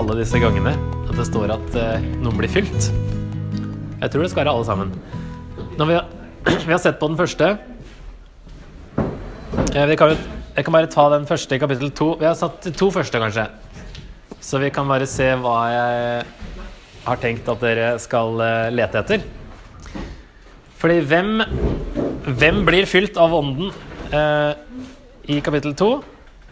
alle, disse gangene at det står at eh, noen blir fylt. Jeg tror det skal være alle sammen. Når vi, har, vi har sett på den første eh, kan, Jeg kan bare ta den første i kapittel to. Vi har satt to første, kanskje. Så vi kan bare se hva jeg har tenkt at dere skal eh, lete etter. Fordi hvem, hvem blir fylt av ånden eh, i kapittel to?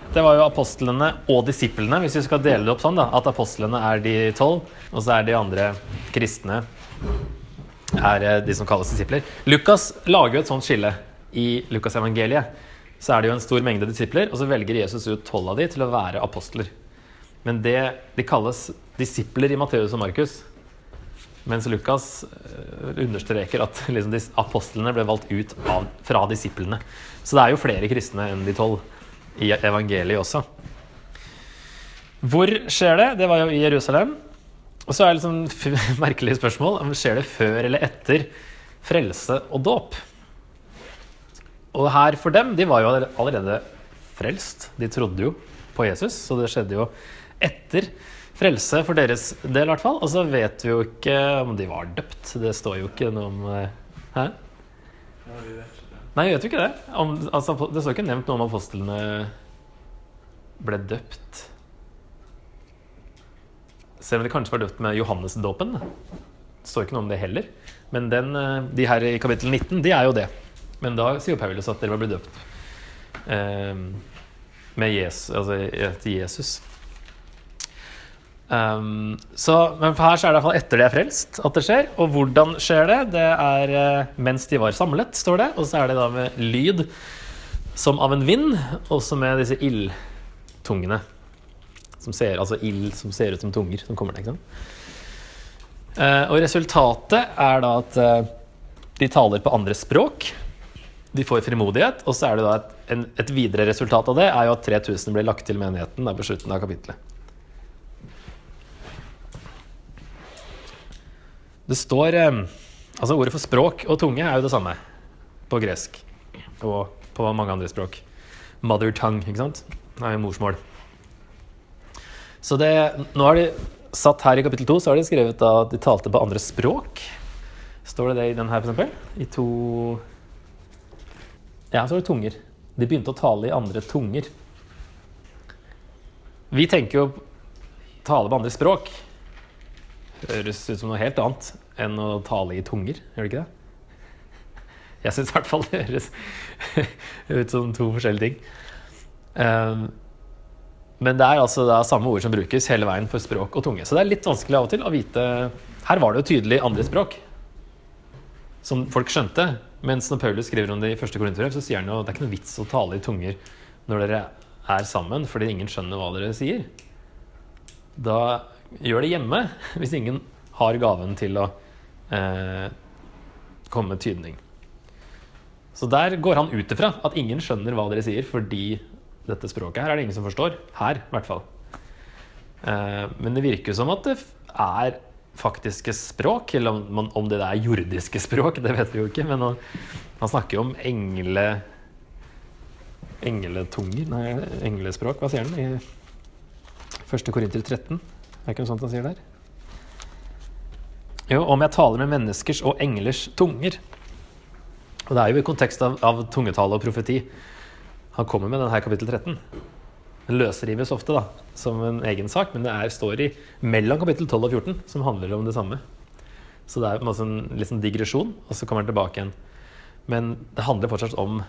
Det var jo apostlene og disiplene, hvis vi skal dele det opp sånn. da, At apostlene er de tolv, og så er de andre kristne er eh, de som kalles disipler. Lukas lager jo et sånt skille i Lukasevangeliet. Så er det jo en stor mengde disipler, og så velger Jesus ut tolv av de til å være apostler. Men det, de kalles disipler i Matteus og Markus. Mens Lukas eh, understreker at liksom, apostlene ble valgt ut av, fra disiplene. Så det er jo flere kristne enn de tolv i evangeliet også. Hvor skjer det? Det var jo i Jerusalem. Og så er det liksom merkelig spørsmål skjer det før eller etter frelse og dåp. Og her for dem, de var jo allerede frelst. De trodde jo på Jesus, så det skjedde jo etter frelse for deres del, i hvert fall. Og så vet vi jo ikke om de var døpt. Det står jo ikke noe om eh, Hæ? Ja, vi vet jo ikke det. Om, altså, det står ikke nevnt noe om apostlene ble døpt. Selv om de kanskje var døpt med Johannesdåpen. Det står ikke noe om det heller. Men den, eh, de her i kapittel 19, de er jo det. Men da sier jo Paulus at dere var blitt døpt eh, med Jesus, altså til Jesus. Um, så, men her så er det i hvert fall etter de er frelst at det skjer. Og hvordan skjer det? Det er uh, mens de var samlet, står det. Og så er det da med lyd som av en vind, også med disse ildtungene. Som ser, altså ild som ser ut som tunger som kommer til. sant? Eh, og resultatet er da at uh, de taler på andre språk. De får frimodighet, og så er det da et, en, et videre resultat av det er jo at 3000 blir lagt til menigheten der på slutten av kapittelet. Det står eh, Altså, ordet for språk og tunge er jo det samme på gresk og på mange andre språk. Mother tongue, ikke sant? Det er jo morsmål. Så det Nå har de satt her i kapittel to, så har de skrevet da de talte på andre språk. Står det det i den her, for eksempel? I to Ja, så er det tunger. De begynte å tale i andre tunger. Vi tenker jo tale på andre språk høres ut som noe helt annet enn å tale i tunger, gjør det ikke det? Jeg syns i hvert fall det høres ut som to forskjellige ting. Um, men det er altså da samme ord som brukes hele veien for språk og tunge. Så det er litt vanskelig av og til å vite Her var det jo tydelig andre språk som folk skjønte. Mens når Paulus skriver om det i første korinterbrev, så sier han jo det er ikke noe vits å tale i tunger når dere er sammen, fordi ingen skjønner hva dere sier. Da gjør det hjemme hvis ingen har gaven til å eh, komme med tydning. Så der går han ut ifra at ingen skjønner hva dere sier, fordi dette språket her er det ingen som forstår. Her, i hvert fall. Eh, men det virker som at det er faktiske språk, eller om, man- om det er jordiske språk, det vet vi jo ikke. Men han, han snakker jo om engle... Engletunger Nei, englespråk, hva sier han? I 1. Korinter 13? Er ikke noe sånt han sier der? Jo, om jeg taler med menneskers og englers tunger. Og det er jo i kontekst av, av tungetale og profeti han kommer med den her kapittel 13. Den løsrives ofte da, som en egen sak, men det er, står i mellom kapittel 12 og 14, som handler om det samme. Så det er en en litt sånn digresjon, og så kommer han tilbake igjen. Men det handler fortsatt om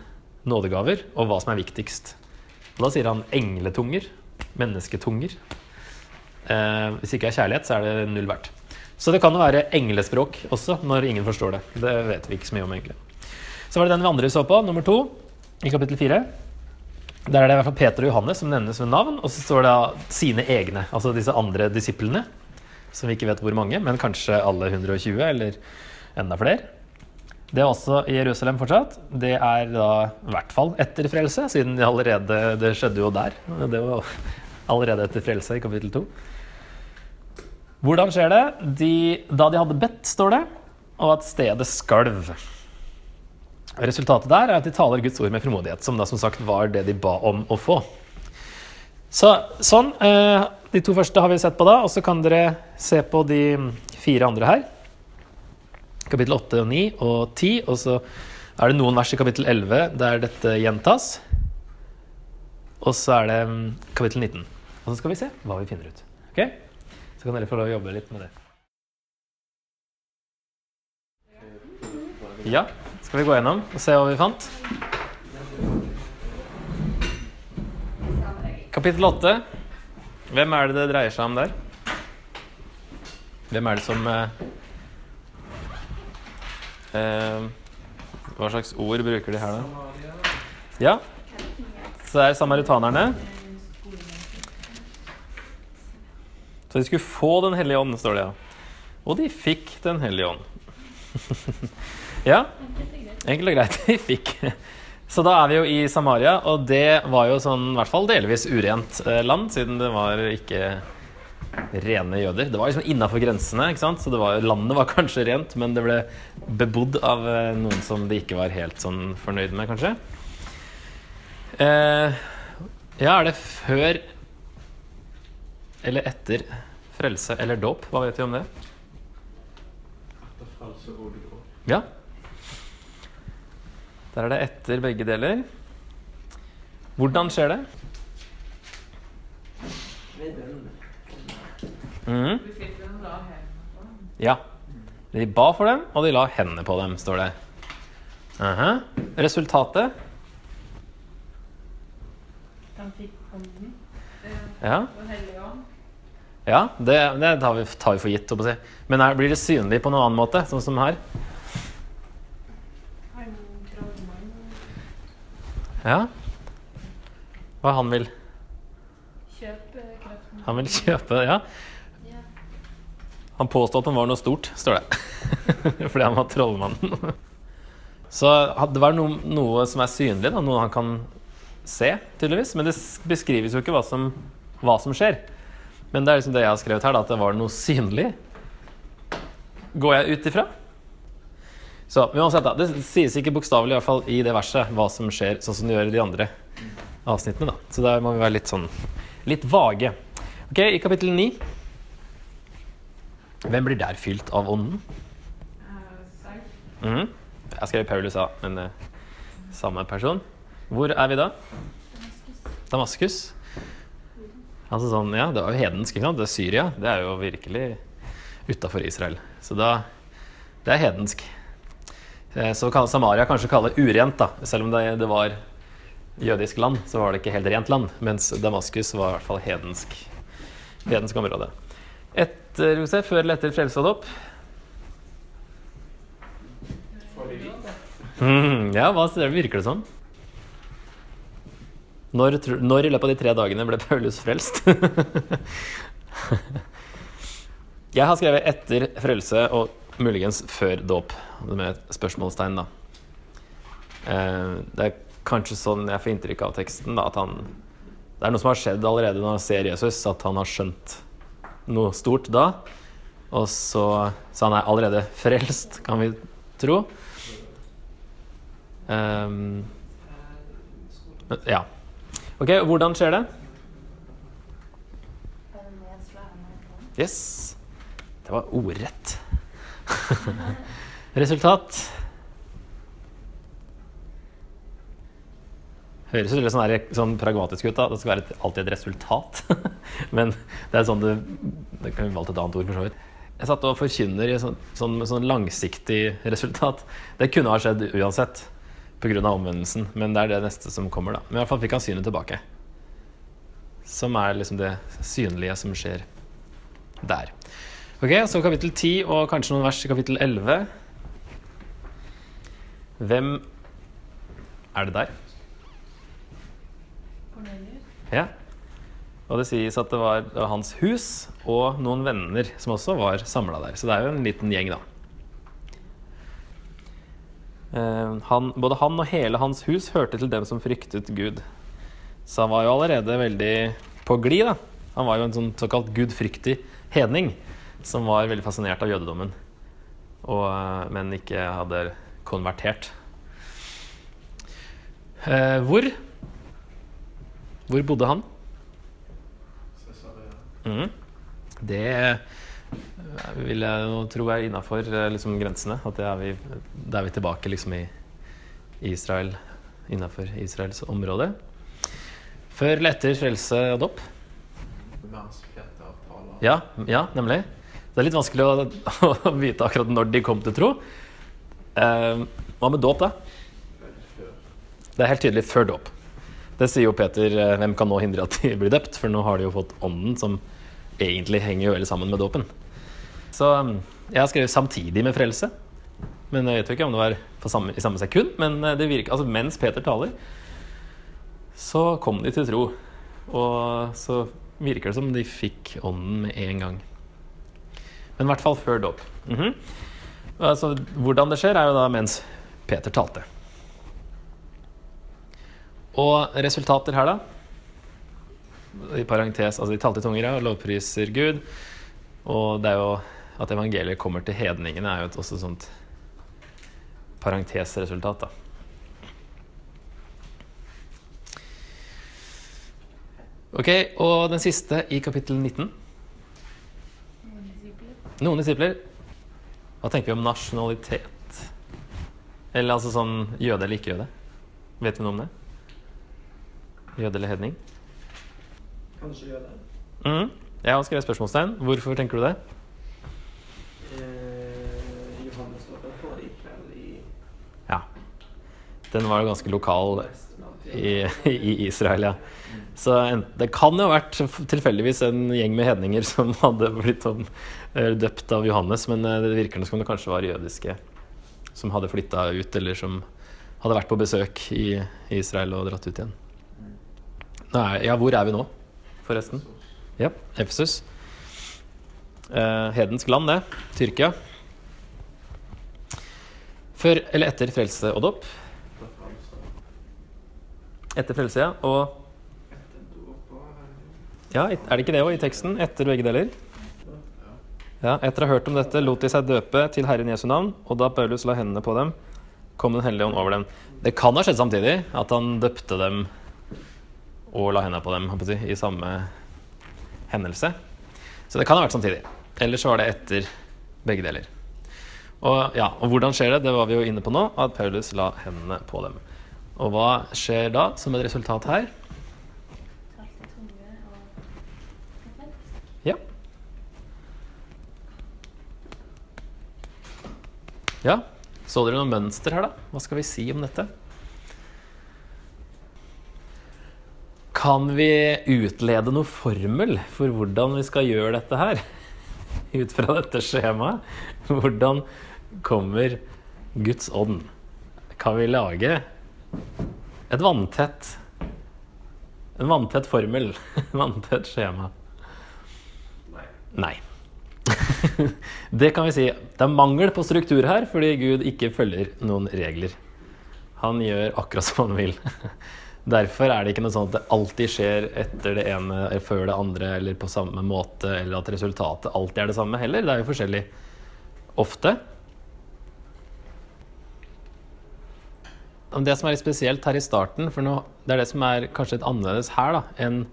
nådegaver og hva som er viktigst. Og da sier han engletunger, mennesketunger. Eh, hvis ikke er kjærlighet, så er det null verdt. Så det kan jo være englespråk også, når ingen forstår det. Det vet vi ikke så mye om, egentlig. Så var det den vi andre så på, nummer to, i kapittel fire. Der er det i hvert fall Peter og Johannes som nevnes ved navn, og så står det sine egne, altså disse andre disiplene, som vi ikke vet hvor mange, men kanskje alle 120, eller enda flere. Det er også i Jerusalem fortsatt. Det er da i hvert fall etter frelse, siden det allerede Det skjedde jo der. Det var allerede etter frelse i kapittel 2. Hvordan skjer det? De, da de hadde bedt, står det, og at stedet skalv. Resultatet der er at de taler Guds ord med frimodighet, som da som sagt var det de ba om å få. Så, sånn. eh, De to første har vi sett på da, og så kan dere se på de fire andre her. Kapittel 8 og 9 og 10, og så er det noen vers i kapittel 11 der dette gjentas. Og så er det mm, kapittel 19. Og så skal vi se hva vi finner ut. Ok? Så kan dere få lov å jobbe litt med det. Ja, skal vi gå gjennom og se hva vi fant? Kapittel 8. Hvem er det det dreier seg om der? Hvem er det som eh, eh, Hva slags ord bruker de her, da? Ja, så det er samaritanerne. Så de skulle få Den hellige ånd, står det, ja. Og de fikk Den hellige ånd. ja, enkelt og greit. De fikk. Så da er vi jo i Samaria, og det var jo sånn, i hvert fall delvis urent eh, land, siden det var ikke rene jøder. Det var liksom innafor grensene, ikke sant? så var, landet var kanskje rent, men det ble bebodd av eh, noen som de ikke var helt sånn fornøyd med, kanskje. Eh, ja, er det før eller etter frelse eller dåp? Hva vet vi om det? Ja. Der er det etter begge deler. Hvordan skjer det? Mm. Ja. De ba for dem, og de la hendene på dem, står det. Aha. Resultatet? De fikk ånden Ja, og. Ja det, det tar, vi, tar vi for gitt. å si. Men er, blir det synlig på noen annen måte, sånn som her? Ja. Hva han vil? Kjøpe kreften. Han vil kjøpe, ja. Ja. Han påstod at han var noe stort, står det. Fordi han var trollmannen. Så det var noe, noe som er synlig, da, noe han kan se, tydeligvis. Men det beskrives jo ikke hva som, hva som skjer. Men det er liksom det jeg har skrevet her, da, at det var noe synlig. Går jeg ut ifra? Så men uansett, da. Det sies ikke bokstavelig i hvert fall i det verset hva som skjer, sånn som det gjør i de andre avsnittene. da. Så der må vi være litt sånn litt vage. Ok, I kapittel 9 Hvem blir der fylt av ånden? Mm -hmm. Jeg skrev Paulus, A, men uh, samme person. Hvor er vi da? Damaskus. Altså sånn, ja, Det var jo hedensk. ikke sant? Det er Syria. Det er jo virkelig utafor Israel. Så da Det er hedensk. Eh, Så Samaria kanskje kalle urent, da. Selv om det, det var jødisk land, så var det ikke helt rent land. Mens Damaskus var i hvert fall hedensk, hedensk område. Etter, Josef, Før eller etter frelse og dåp? Mm, ja, hva virker det som? Når, når i løpet av de tre dagene ble Paulus frelst? Jeg har skrevet 'etter frelse' og muligens 'før dåp', med et spørsmålstegn. da. Eh, Det er kanskje sånn jeg får inntrykk av teksten, da, at han Det er noe som har skjedd allerede når han ser Jesus, at han har skjønt noe stort da. Og så, så han er allerede frelst, kan vi tro. Um, ja. Ok, hvordan skjer det? Yes. Det var ordrett. Resultat. Høres jo litt sånn, sånn pragmatisk ut. da Det skal være alltid et resultat. Men det er sånn det Det kan vi valgt et annet ord, for så vidt. Jeg satt og forkynner i sånn, sånn, sånn langsiktig resultat. Det kunne ha skjedd uansett pga. omvendelsen, men det er det neste som kommer. da Men i hvert fall fikk han synet tilbake. Som er liksom det synlige som skjer der. Ok, Så kapittel 10 og kanskje noen vers i kapittel 11. Hvem er det der? Cornelius. Ja. Og det sies at det var, det var hans hus og noen venner som også var samla der. Så det er jo en liten gjeng, da. Eh, han, både han og hele hans hus hørte til dem som fryktet Gud. Så han var jo allerede veldig på glid. Han var jo en sånn såkalt gudfryktig hedning som var veldig fascinert av jødedommen, og, eh, men ikke hadde konvertert. Eh, hvor? Hvor bodde han? Mm. Det vil jeg jo tro er innafor liksom, grensene. At det er vi, da er vi tilbake liksom, i Israel, innafor Israels område. Før eller etter frelse og dåp? Ja, ja, nemlig. Det er litt vanskelig å, å vite akkurat når de kom til tro. Eh, hva med dåp, da? Det er helt tydelig før dåp. Det sier jo Peter, eh, hvem kan nå hindre at de blir døpt? For nå har de jo fått ånden, som egentlig henger jo veldig sammen med dåpen. Så eh, jeg har skrevet 'samtidig med frelse'. Men jeg vet jo ikke om det var samme, i samme sekund. Men eh, det virker, altså mens Peter taler, så kom de til tro. Og så virker det som de fikk ånden med en gang. Men i hvert fall før dåp. Mhm. altså, hvordan det skjer, er jo da mens Peter talte. Og resultater her, da? I parentes, altså De talte i tunger og lovpriser Gud. Og det er jo at evangeliet kommer til hedningene, er jo et også sånt parentesresultat. da. Ok, og den siste i kapittel 19. Noen disipler. Noen disipler. Hva tenker vi om nasjonalitet? Eller altså sånn jøde eller ikke jøde? Vet vi noe om det? Jøde eller hedning? Kanskje gjør det. Mhm. Jeg har skrevet spørsmålstegn. Hvorfor tenker du det? Eh, Johannes var på kveld i Ja. Den var jo ganske lokal i, i Israel, ja. Så det kan jo ha vært tilfeldigvis en gjeng med hedninger som hadde blitt sånn, eh, døpt av Johannes, men eh, det virker som det kanskje var jødiske som hadde flytta ut, eller som hadde vært på besøk i Israel og dratt ut igjen. Nei, ja, hvor er vi nå, forresten? Ja, Efesus. Eh, hedensk land, det. Tyrkia. Før eller etter frelse og dåp? Etter frelse, ja. Og ja, er det ikke det òg i teksten? Etter begge deler? Ja, Etter å ha hørt om dette lot de seg døpe til Herren Jesu navn, og da Paulus la hendene på dem, kom Den hellige ånd over dem. Det kan ha skjedd samtidig, at han døpte dem og la hendene på dem si, i samme hendelse. Så det kan ha vært samtidig. Eller så var det etter begge deler. Og, ja, og hvordan skjer det? Det var vi jo inne på nå, at Paulus la hendene på dem. Og hva skjer da som et resultat her? Ja. Ja, så dere noe mønster her, da? Hva skal vi si om dette? Kan vi utlede noe formel for hvordan vi skal gjøre dette her? Ut fra dette skjemaet? Hvordan kommer Guds ånd? Kan vi lage et vanntett En vanntett formel? Vanntett skjema? Nei. Nei. det kan vi si. Det er mangel på struktur her fordi Gud ikke følger noen regler. Han gjør akkurat som han vil. Derfor er det ikke noe sånn at det alltid skjer etter det ene eller før det andre eller på samme måte, eller at resultatet alltid er det samme heller. Det er jo forskjellig ofte. Det som er litt spesielt her i starten, for nå, det er det som er kanskje litt annerledes her, da, enn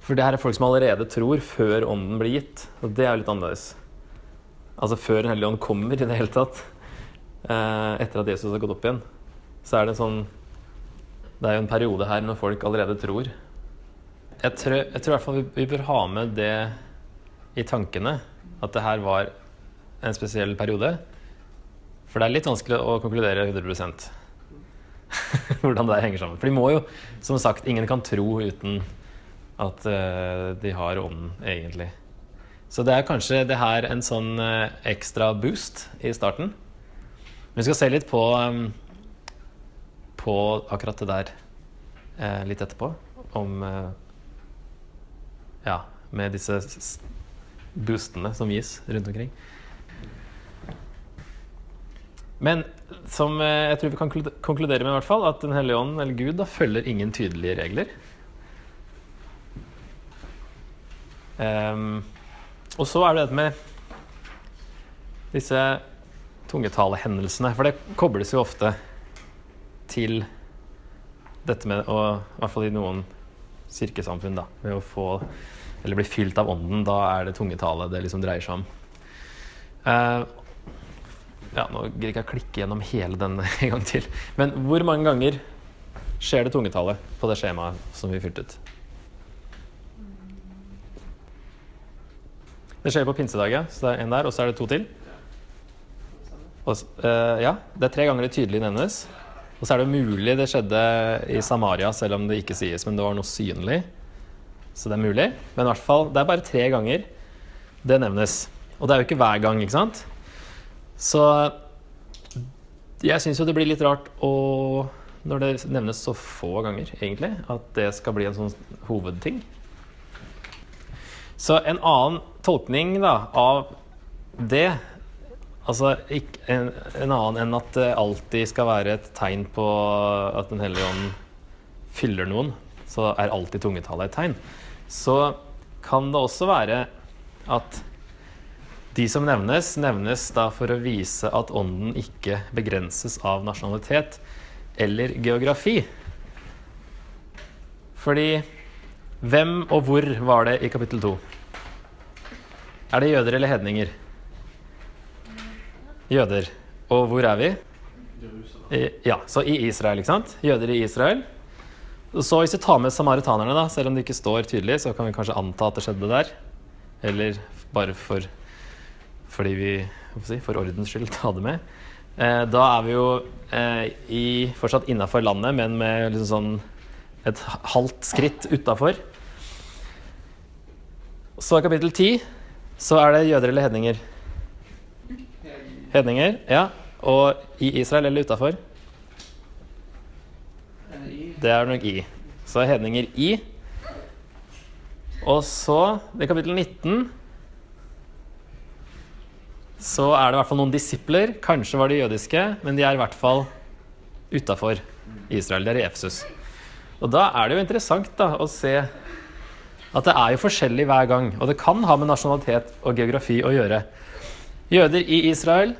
For det her er folk som allerede tror før ånden blir gitt. Og det er jo litt annerledes. Altså før Den hellige ånd kommer i det hele tatt. Eh, etter at Jesus har gått opp igjen. Så er det en sånn Det er jo en periode her når folk allerede tror. Jeg tror, jeg tror i hvert fall vi, vi bør ha med det i tankene. At det her var en spesiell periode. For det er litt vanskelig å konkludere 100% hvordan det henger sammen. For de må jo, som sagt, ingen kan tro uten at uh, de har ånden, egentlig. Så det er kanskje det her en sånn uh, ekstra boost i starten. Vi skal se litt på, um, på akkurat det der eh, litt etterpå. Om eh, Ja, med disse boostene som gis rundt omkring. Men som eh, jeg tror vi kan konkludere med, i hvert fall, at Den hellige ånd, eller Gud, da, følger ingen tydelige regler. Um, og så er det dette med disse tungetalehendelsene. For det kobles jo ofte til dette med å I hvert fall i noen kirkesamfunn, da. Med å få eller bli fylt av ånden, da er det tungetale det liksom dreier seg om. Uh, ja, nå gidder ikke jeg klikke gjennom hele den en gang til. Men hvor mange ganger skjer det tungetale på det skjemaet som vi fylte ut? Det skjer på pinsedagen, så det er en der, og så er det to til. Og, eh, ja, det er tre ganger det tydelig nevnes. Og så er det mulig det skjedde i Samaria, selv om det ikke sies, men det var noe synlig. Så det er mulig. Men i hvert fall, det er bare tre ganger det nevnes. Og det er jo ikke hver gang, ikke sant? Så jeg syns jo det blir litt rart å når det nevnes så få ganger, egentlig, at det skal bli en sånn hovedting. Så en annen tolkning da, av det Altså ikke, en, en annen enn at det alltid skal være et tegn på at Den hellige ånd fyller noen, så er alltid tungetallet et tegn. Så kan det også være at de som nevnes, nevnes da for å vise at ånden ikke begrenses av nasjonalitet eller geografi. Fordi hvem og hvor var det i kapittel to? Er det jøder eller hedninger? Jøder. Og hvor er vi? I, ja, så i Israel, ikke sant? Jøder i Israel. Så hvis vi tar med samaritanerne, da, selv om det ikke står tydelig, så kan vi kanskje anta at det skjedde der. Eller bare for fordi vi si, for ordens skyld ta det med. Eh, da er vi jo eh, i, fortsatt innafor landet, men med liksom sånn et halvt skritt utafor. Så i kapittel ti så er det jøder eller hedninger. Hedninger, ja. Og i Israel eller utafor? Det er nok i. Så er hedninger i. Og så, i kapittel 19 så er det i hvert fall noen disipler. Kanskje var de jødiske, men de er i hvert fall utafor Israel. De er i Efesus. Og da er det jo interessant da, å se at det er jo forskjellig hver gang. Og det kan ha med nasjonalitet og geografi å gjøre. Jøder i Israel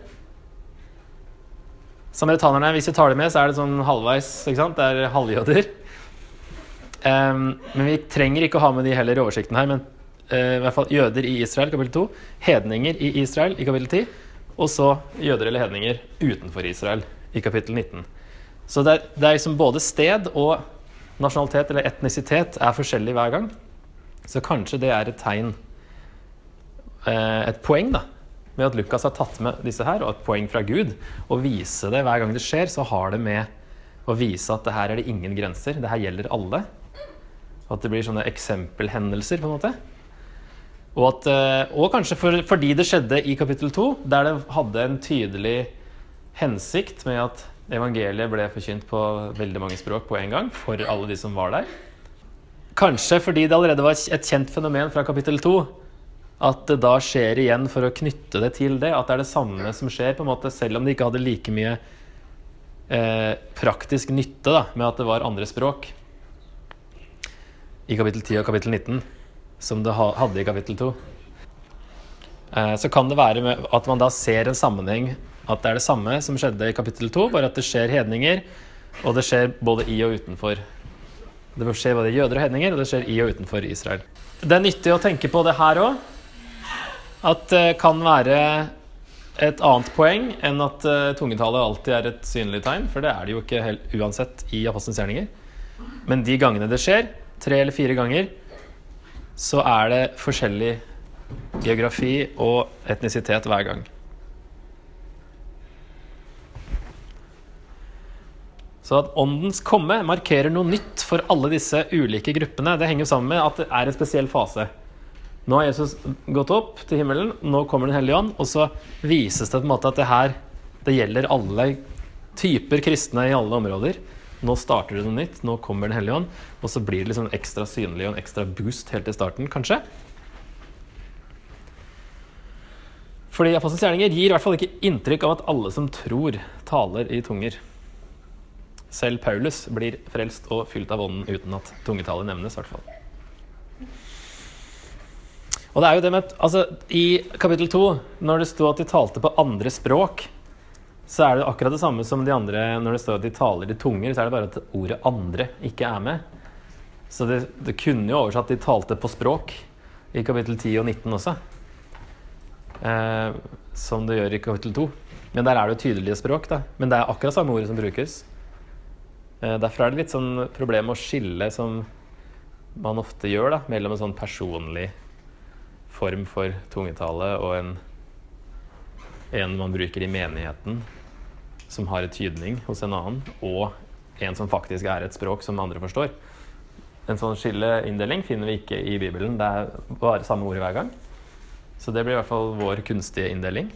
Samaritanerne, hvis vi tar det med, så er det sånn halvveis. ikke sant? Det er halvjøder. Um, men vi trenger ikke å ha med de heller i oversikten her. Men uh, i hvert fall jøder i Israel, kapittel 2. Hedninger i Israel i kapittel 10. Og så jøder eller hedninger utenfor Israel i kapittel 19. Så det er, det er liksom både sted og nasjonalitet eller etnisitet er forskjellig hver gang. Så kanskje det er et tegn eh, Et poeng, da. Med at Lukas har tatt med disse her, og et poeng fra Gud. og vise det hver gang det skjer, så har det med å vise at det her er det ingen grenser. Det her gjelder alle. Og at det blir sånne eksempelhendelser, på en måte. Og, at, eh, og kanskje for, fordi det skjedde i kapittel 2, der det hadde en tydelig hensikt med at evangeliet ble forkynt på veldig mange språk på en gang for alle de som var der. Kanskje fordi det allerede var et kjent fenomen fra kapittel 2, at det da skjer igjen for å knytte det til det. At det er det samme som skjer, på en måte, selv om de ikke hadde like mye eh, praktisk nytte da, med at det var andre språk i kapittel 10 og kapittel 19 som det hadde i kapittel 2. Eh, så kan det være at man da ser en sammenheng at det er det samme som skjedde i kapittel 2, bare at det skjer hedninger, og det skjer både i og utenfor. Det skjer både jøder og hedninger, og det skjer i og utenfor Israel. Det er nyttig å tenke på det her òg. At det kan være et annet poeng enn at uh, tungetallet alltid er et synlig tegn, for det er det jo ikke helt uansett i apostelens gjerninger. Men de gangene det skjer, tre eller fire ganger, så er det forskjellig geografi og etnisitet hver gang. Så at åndens komme markerer noe nytt for alle disse ulike gruppene. Det henger sammen med at det er en spesiell fase. Nå har Jesus gått opp til himmelen, nå kommer Den hellige ånd, og så vises det på en måte at det her det gjelder alle typer kristne i alle områder. Nå starter det noe nytt, nå kommer Den hellige ånd, og så blir det liksom ekstra synlig og en ekstra boost helt i starten, kanskje. Fordi Apostelens gjerninger gir i hvert fall ikke inntrykk av at alle som tror, taler i tunger. Selv Paulus blir frelst og fylt av ånden uten at tungetallet nevnes. i hvert fall. Og det er jo det med altså, I kapittel 2, når det sto at de talte på andre språk, så er det akkurat det samme som de andre når det står at de taler i tunger, så er det bare at ordet 'andre' ikke er med. Så det, det kunne jo oversatt 'de talte på språk', i kapittel 10 og 19 også. Eh, som det gjør i kapittel 2. Men der er det jo tydelige språk, da. Men det er akkurat samme ordet som brukes. Eh, derfor er det litt sånn problem å skille, som man ofte gjør, da, mellom en sånn personlig form for tungetale og en, en man bruker i menigheten, som har et tydning hos en annen, og en som faktisk er et språk som andre forstår. En sånn skilleinndeling finner vi ikke i Bibelen. Det er bare samme ord hver gang. Så det blir i hvert fall vår kunstige inndeling.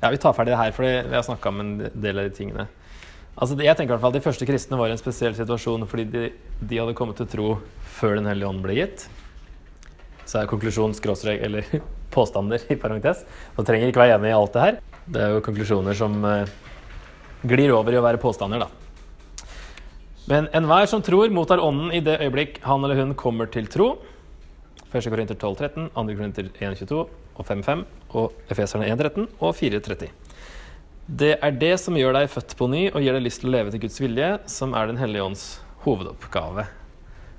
Ja, Vi tar ferdig det her, for vi har snakka om en del av de tingene. Altså, jeg tenker i hvert fall at De første kristne var i en spesiell situasjon fordi de, de hadde kommet til tro før Den hellige ånd ble gitt. Så er konklusjon skråstrek eller påstander i parentes. Man trenger ikke være enig i alt det her. Det er jo konklusjoner som eh, glir over i å være påstander, da. Men enhver som tror, mottar ånden i det øyeblikk han eller hun kommer til tro. 1. Korinter 12, 13, 2. Korinter 1, 22 og 5, 5, og Efeserne 1, 13 og 4, 30. Det er det som gjør deg født på ny og gir deg lyst til å leve til Guds vilje, som er Den hellige ånds hovedoppgave.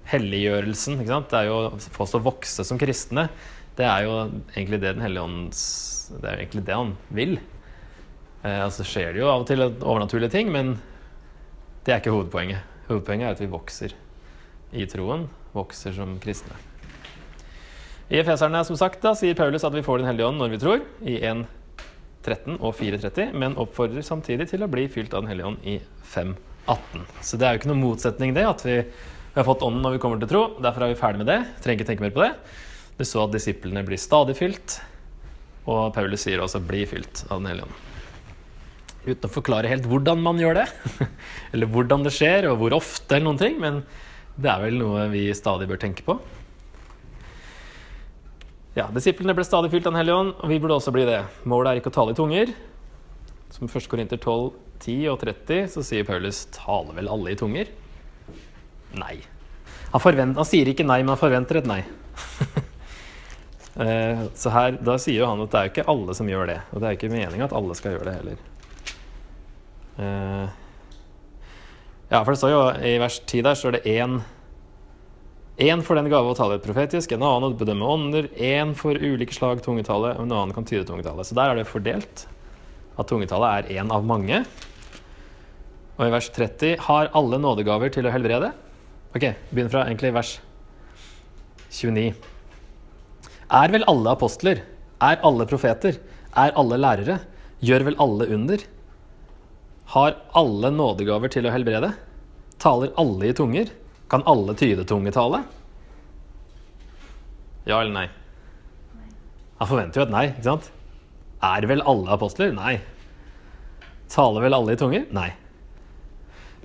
Helliggjørelsen, ikke sant? det er jo få oss å vokse som kristne. Det er jo egentlig det Den hellige ånds Det er jo egentlig det han vil. Eh, altså skjer det jo av og til overnaturlige ting, men det er ikke hovedpoenget. Hovedpoenget er at vi vokser i troen, vokser som kristne. I Efeserne som sagt da, sier Paulus at vi får Den hellige ånd når vi tror, i 1.13 og 4.30, men oppfordrer samtidig til å bli fylt av Den hellige ånd i 5.18. Så det er jo ikke noen motsetning det, at vi, vi har fått ånden når vi kommer til tro. Derfor er vi ferdig med det. Trenger ikke tenke mer på det. Du så at disiplene blir stadig fylt, og Paulus sier også 'bli fylt av Den hellige ånd' uten å forklare helt hvordan man gjør det. eller hvordan det skjer, og hvor ofte, eller noen ting. Men det er vel noe vi stadig bør tenke på. Ja, Disiplene ble stadig fylt av Den hellige ånd, og vi burde også bli det. Målet er ikke å tale i tunger. Som 1. Korinter 12, 10 og 30 så sier Paulus 'taler vel alle i tunger'? Nei. Han, forvent, han sier ikke nei, men han forventer et nei. Eh, så her, da sier jo han at det er jo ikke alle som gjør det. Og det er ikke meninga at alle skal gjøre det heller. Eh, ja, for det står jo i vers 10 der står det én Én for den gave å tale et profetisk, en annen å bedømme ånder, én for ulike slag tungetale, og en annen kan tyde tungetale. Så der er det fordelt at tungetale er én av mange. Og i vers 30 har alle nådegaver til å helbrede. Ok, begynn fra egentlig vers 29. Er vel alle apostler? Er alle profeter? Er alle lærere? Gjør vel alle under? Har alle nådegaver til å helbrede? Taler alle i tunger? Kan alle tyde tungetale? Ja eller nei? Han forventer jo et nei, ikke sant? Er vel alle apostler? Nei. Taler vel alle i tunger? Nei.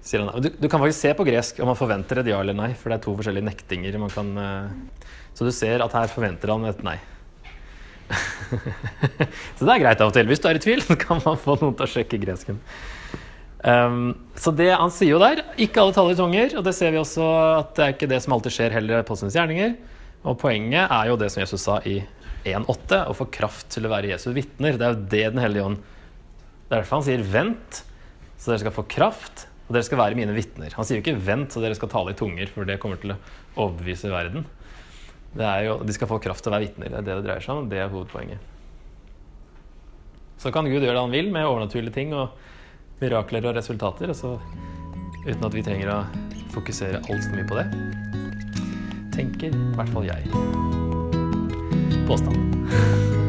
Sier han. Du, du kan faktisk se på gresk om han forventer et ja eller nei, for det er to forskjellige nektinger man kan uh, Så du ser at her forventer han et nei. så det er greit av og til. Hvis du er i tvil, så kan man få noen til å sjekke gresken. Um, så det han sier jo der Ikke alle taler i tunger, og det ser vi også at det er ikke det som alltid skjer heller i apostelens gjerninger. Og poenget er jo det som Jesus sa i 1.8, å få kraft til å være Jesu vitner. Det er jo det Den hellige ånd Det er derfor han sier 'vent', så dere skal få kraft, og dere skal være mine vitner. Han sier jo ikke 'vent', så dere skal tale i tunger, for det kommer til å overbevise verden. Er jo, De skal få kraft til å være vitner. Det er det det dreier seg om. Det er hovedpoenget. Så kan Gud gjøre det han vil med overnaturlige ting. og mirakler og resultater, altså, uten at vi trenger å fokusere altfor mye på det. Tenker i hvert fall jeg. Påstand.